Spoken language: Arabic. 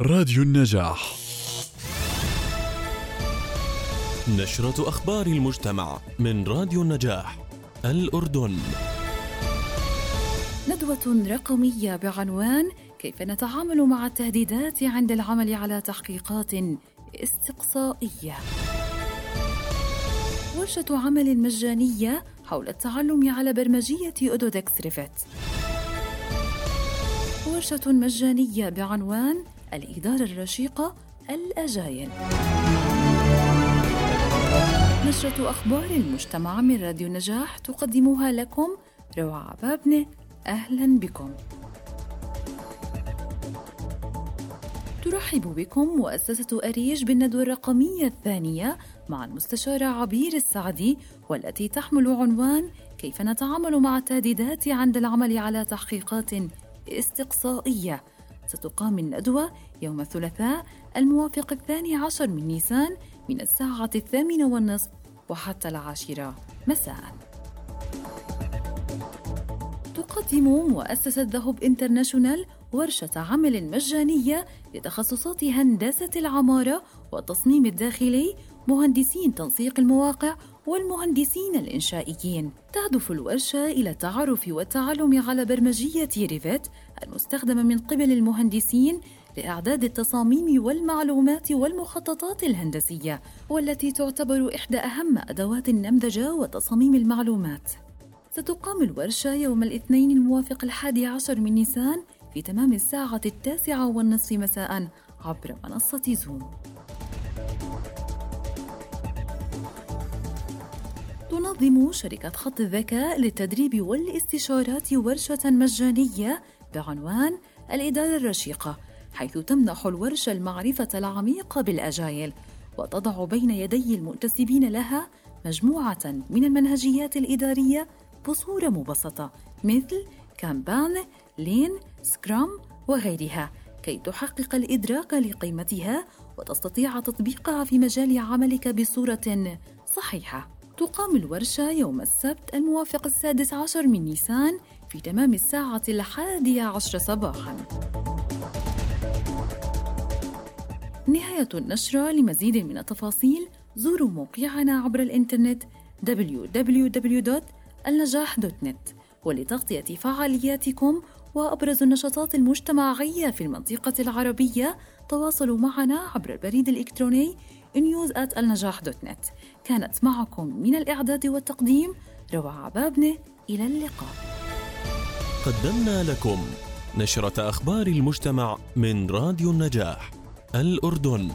راديو النجاح نشرة أخبار المجتمع من راديو النجاح الأردن ندوة رقمية بعنوان كيف نتعامل مع التهديدات عند العمل على تحقيقات استقصائية. ورشة عمل مجانية حول التعلم على برمجية أودودكس ريفت. ورشة مجانية بعنوان الإدارة الرشيقة الأجايل. نشرة أخبار المجتمع من راديو النجاح تقدمها لكم روعة عبابنة أهلا بكم. ترحب بكم مؤسسة أريج بالندوة الرقمية الثانية مع المستشارة عبير السعدي والتي تحمل عنوان كيف نتعامل مع التهديدات عند العمل على تحقيقات استقصائية. ستقام الندوة يوم الثلاثاء الموافق الثاني عشر من نيسان من الساعة الثامنة والنصف وحتى العاشرة مساءً. تقدم مؤسسة ذهب انترناشونال ورشة عمل مجانية لتخصصات هندسة العمارة والتصميم الداخلي مهندسين تنسيق المواقع والمهندسين الإنشائيين تهدف الورشة إلى التعرف والتعلم على برمجية ريفيت المستخدمة من قبل المهندسين لإعداد التصاميم والمعلومات والمخططات الهندسية والتي تعتبر إحدى أهم أدوات النمذجة وتصاميم المعلومات ستقام الورشة يوم الاثنين الموافق الحادي عشر من نيسان في تمام الساعة التاسعة والنصف مساء عبر منصة زوم. تنظم شركة خط الذكاء للتدريب والاستشارات ورشة مجانية بعنوان الإدارة الرشيقة، حيث تمنح الورشة المعرفة العميقة بالأجايل، وتضع بين يدي المنتسبين لها مجموعة من المنهجيات الإدارية بصورة مبسطة مثل كامبان، لين، سكرام وغيرها كي تحقق الإدراك لقيمتها وتستطيع تطبيقها في مجال عملك بصورة صحيحة. تقام الورشة يوم السبت الموافق السادس عشر من نيسان في تمام الساعة الحادية عشر صباحاً. نهاية النشرة لمزيد من التفاصيل زوروا موقعنا عبر الإنترنت www.النجاح دوت نت ولتغطية فعالياتكم وأبرز النشاطات المجتمعية في المنطقة العربية تواصلوا معنا عبر البريد الإلكتروني news النجاح دوت نت. كانت معكم من الإعداد والتقديم روعة عبابنة إلى اللقاء. قدمنا لكم نشرة أخبار المجتمع من راديو النجاح الأردن.